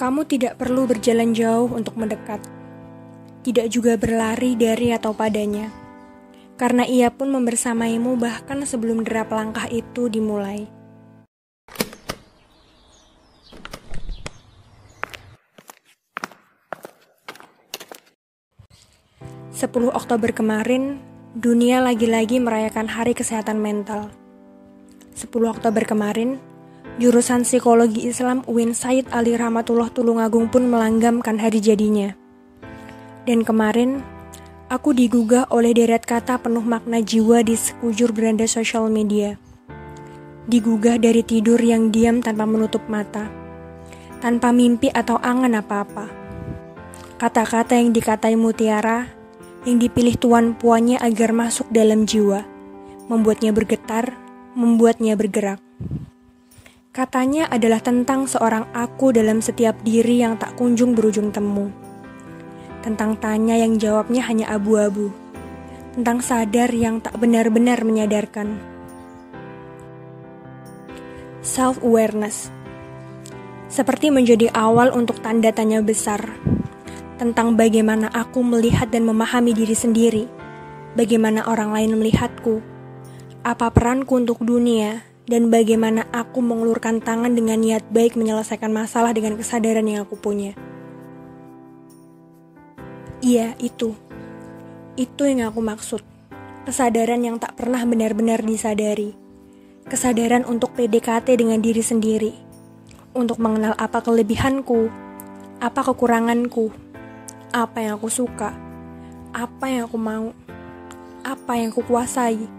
Kamu tidak perlu berjalan jauh untuk mendekat, tidak juga berlari dari atau padanya, karena ia pun membersamaimu bahkan sebelum derap langkah itu dimulai. Sepuluh Oktober kemarin, dunia lagi-lagi merayakan Hari Kesehatan Mental. 10 Oktober kemarin, jurusan Psikologi Islam UIN Said Ali Rahmatullah Tulungagung pun melanggamkan hari jadinya. Dan kemarin, aku digugah oleh deret kata penuh makna jiwa di sekujur beranda sosial media. Digugah dari tidur yang diam tanpa menutup mata, tanpa mimpi atau angan apa-apa. Kata-kata yang dikatai mutiara yang dipilih tuan puannya agar masuk dalam jiwa, membuatnya bergetar, membuatnya bergerak. Katanya adalah tentang seorang aku dalam setiap diri yang tak kunjung berujung temu. Tentang tanya yang jawabnya hanya abu-abu. Tentang sadar yang tak benar-benar menyadarkan. Self-awareness. Seperti menjadi awal untuk tanda tanya besar tentang bagaimana aku melihat dan memahami diri sendiri, bagaimana orang lain melihatku, apa peranku untuk dunia, dan bagaimana aku mengulurkan tangan dengan niat baik menyelesaikan masalah dengan kesadaran yang aku punya. Iya, itu. Itu yang aku maksud. Kesadaran yang tak pernah benar-benar disadari. Kesadaran untuk PDKT dengan diri sendiri. Untuk mengenal apa kelebihanku, apa kekuranganku, apa yang aku suka, apa yang aku mau, apa yang aku kuasai,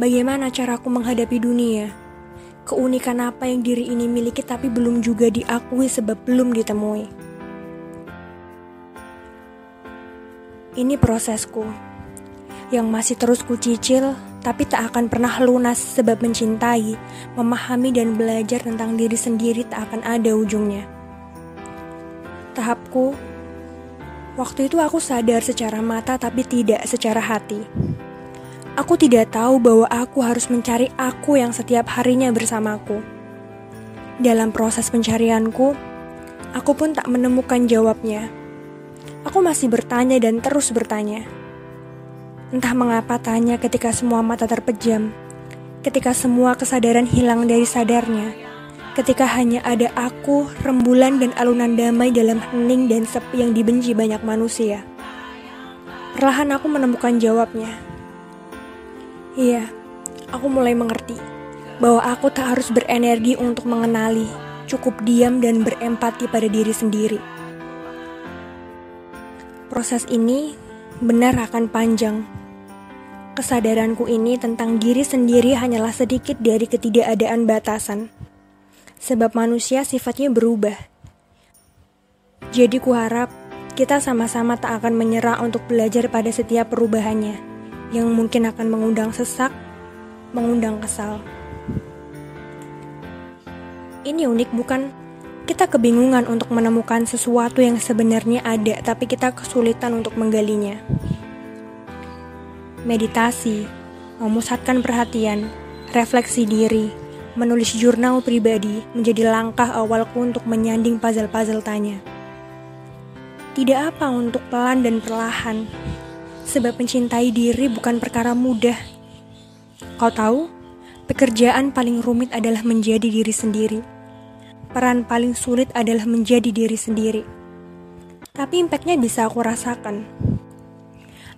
bagaimana caraku menghadapi dunia, keunikan apa yang diri ini miliki tapi belum juga diakui sebab belum ditemui. Ini prosesku yang masih terus kucicil tapi tak akan pernah lunas sebab mencintai, memahami dan belajar tentang diri sendiri tak akan ada ujungnya. Tahapku Waktu itu aku sadar secara mata tapi tidak secara hati. Aku tidak tahu bahwa aku harus mencari aku yang setiap harinya bersamaku. Dalam proses pencarianku, aku pun tak menemukan jawabnya. Aku masih bertanya dan terus bertanya. Entah mengapa tanya ketika semua mata terpejam, ketika semua kesadaran hilang dari sadarnya ketika hanya ada aku, rembulan dan alunan damai dalam hening dan sepi yang dibenci banyak manusia. Perlahan aku menemukan jawabnya. Iya, aku mulai mengerti bahwa aku tak harus berenergi untuk mengenali, cukup diam dan berempati pada diri sendiri. Proses ini benar akan panjang. Kesadaranku ini tentang diri sendiri hanyalah sedikit dari ketidakadaan batasan sebab manusia sifatnya berubah. Jadi kuharap kita sama-sama tak akan menyerah untuk belajar pada setiap perubahannya, yang mungkin akan mengundang sesak, mengundang kesal. Ini unik bukan? Kita kebingungan untuk menemukan sesuatu yang sebenarnya ada, tapi kita kesulitan untuk menggalinya. Meditasi, memusatkan perhatian, refleksi diri, menulis jurnal pribadi menjadi langkah awalku untuk menyanding puzzle-puzzle tanya. Tidak apa untuk pelan dan perlahan, sebab mencintai diri bukan perkara mudah. Kau tahu, pekerjaan paling rumit adalah menjadi diri sendiri. Peran paling sulit adalah menjadi diri sendiri. Tapi impactnya bisa aku rasakan.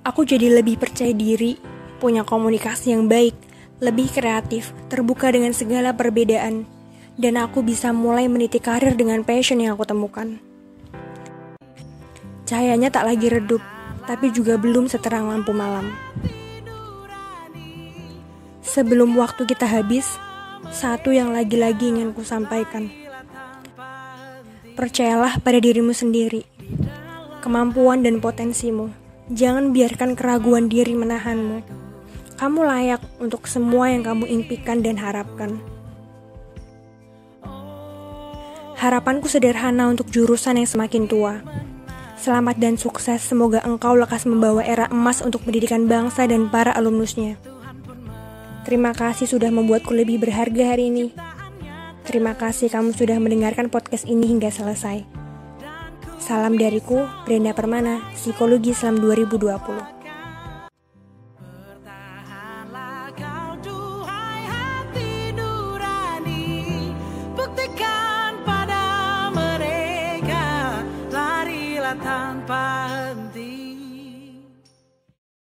Aku jadi lebih percaya diri, punya komunikasi yang baik, lebih kreatif, terbuka dengan segala perbedaan, dan aku bisa mulai meniti karir dengan passion yang aku temukan. Cahayanya tak lagi redup, tapi juga belum seterang lampu malam. Sebelum waktu kita habis, satu yang lagi-lagi ingin ku sampaikan. Percayalah pada dirimu sendiri, kemampuan dan potensimu. Jangan biarkan keraguan diri menahanmu kamu layak untuk semua yang kamu impikan dan harapkan. Harapanku sederhana untuk jurusan yang semakin tua. Selamat dan sukses, semoga engkau lekas membawa era emas untuk pendidikan bangsa dan para alumnusnya. Terima kasih sudah membuatku lebih berharga hari ini. Terima kasih kamu sudah mendengarkan podcast ini hingga selesai. Salam dariku, Brenda Permana, Psikologi Islam 2020.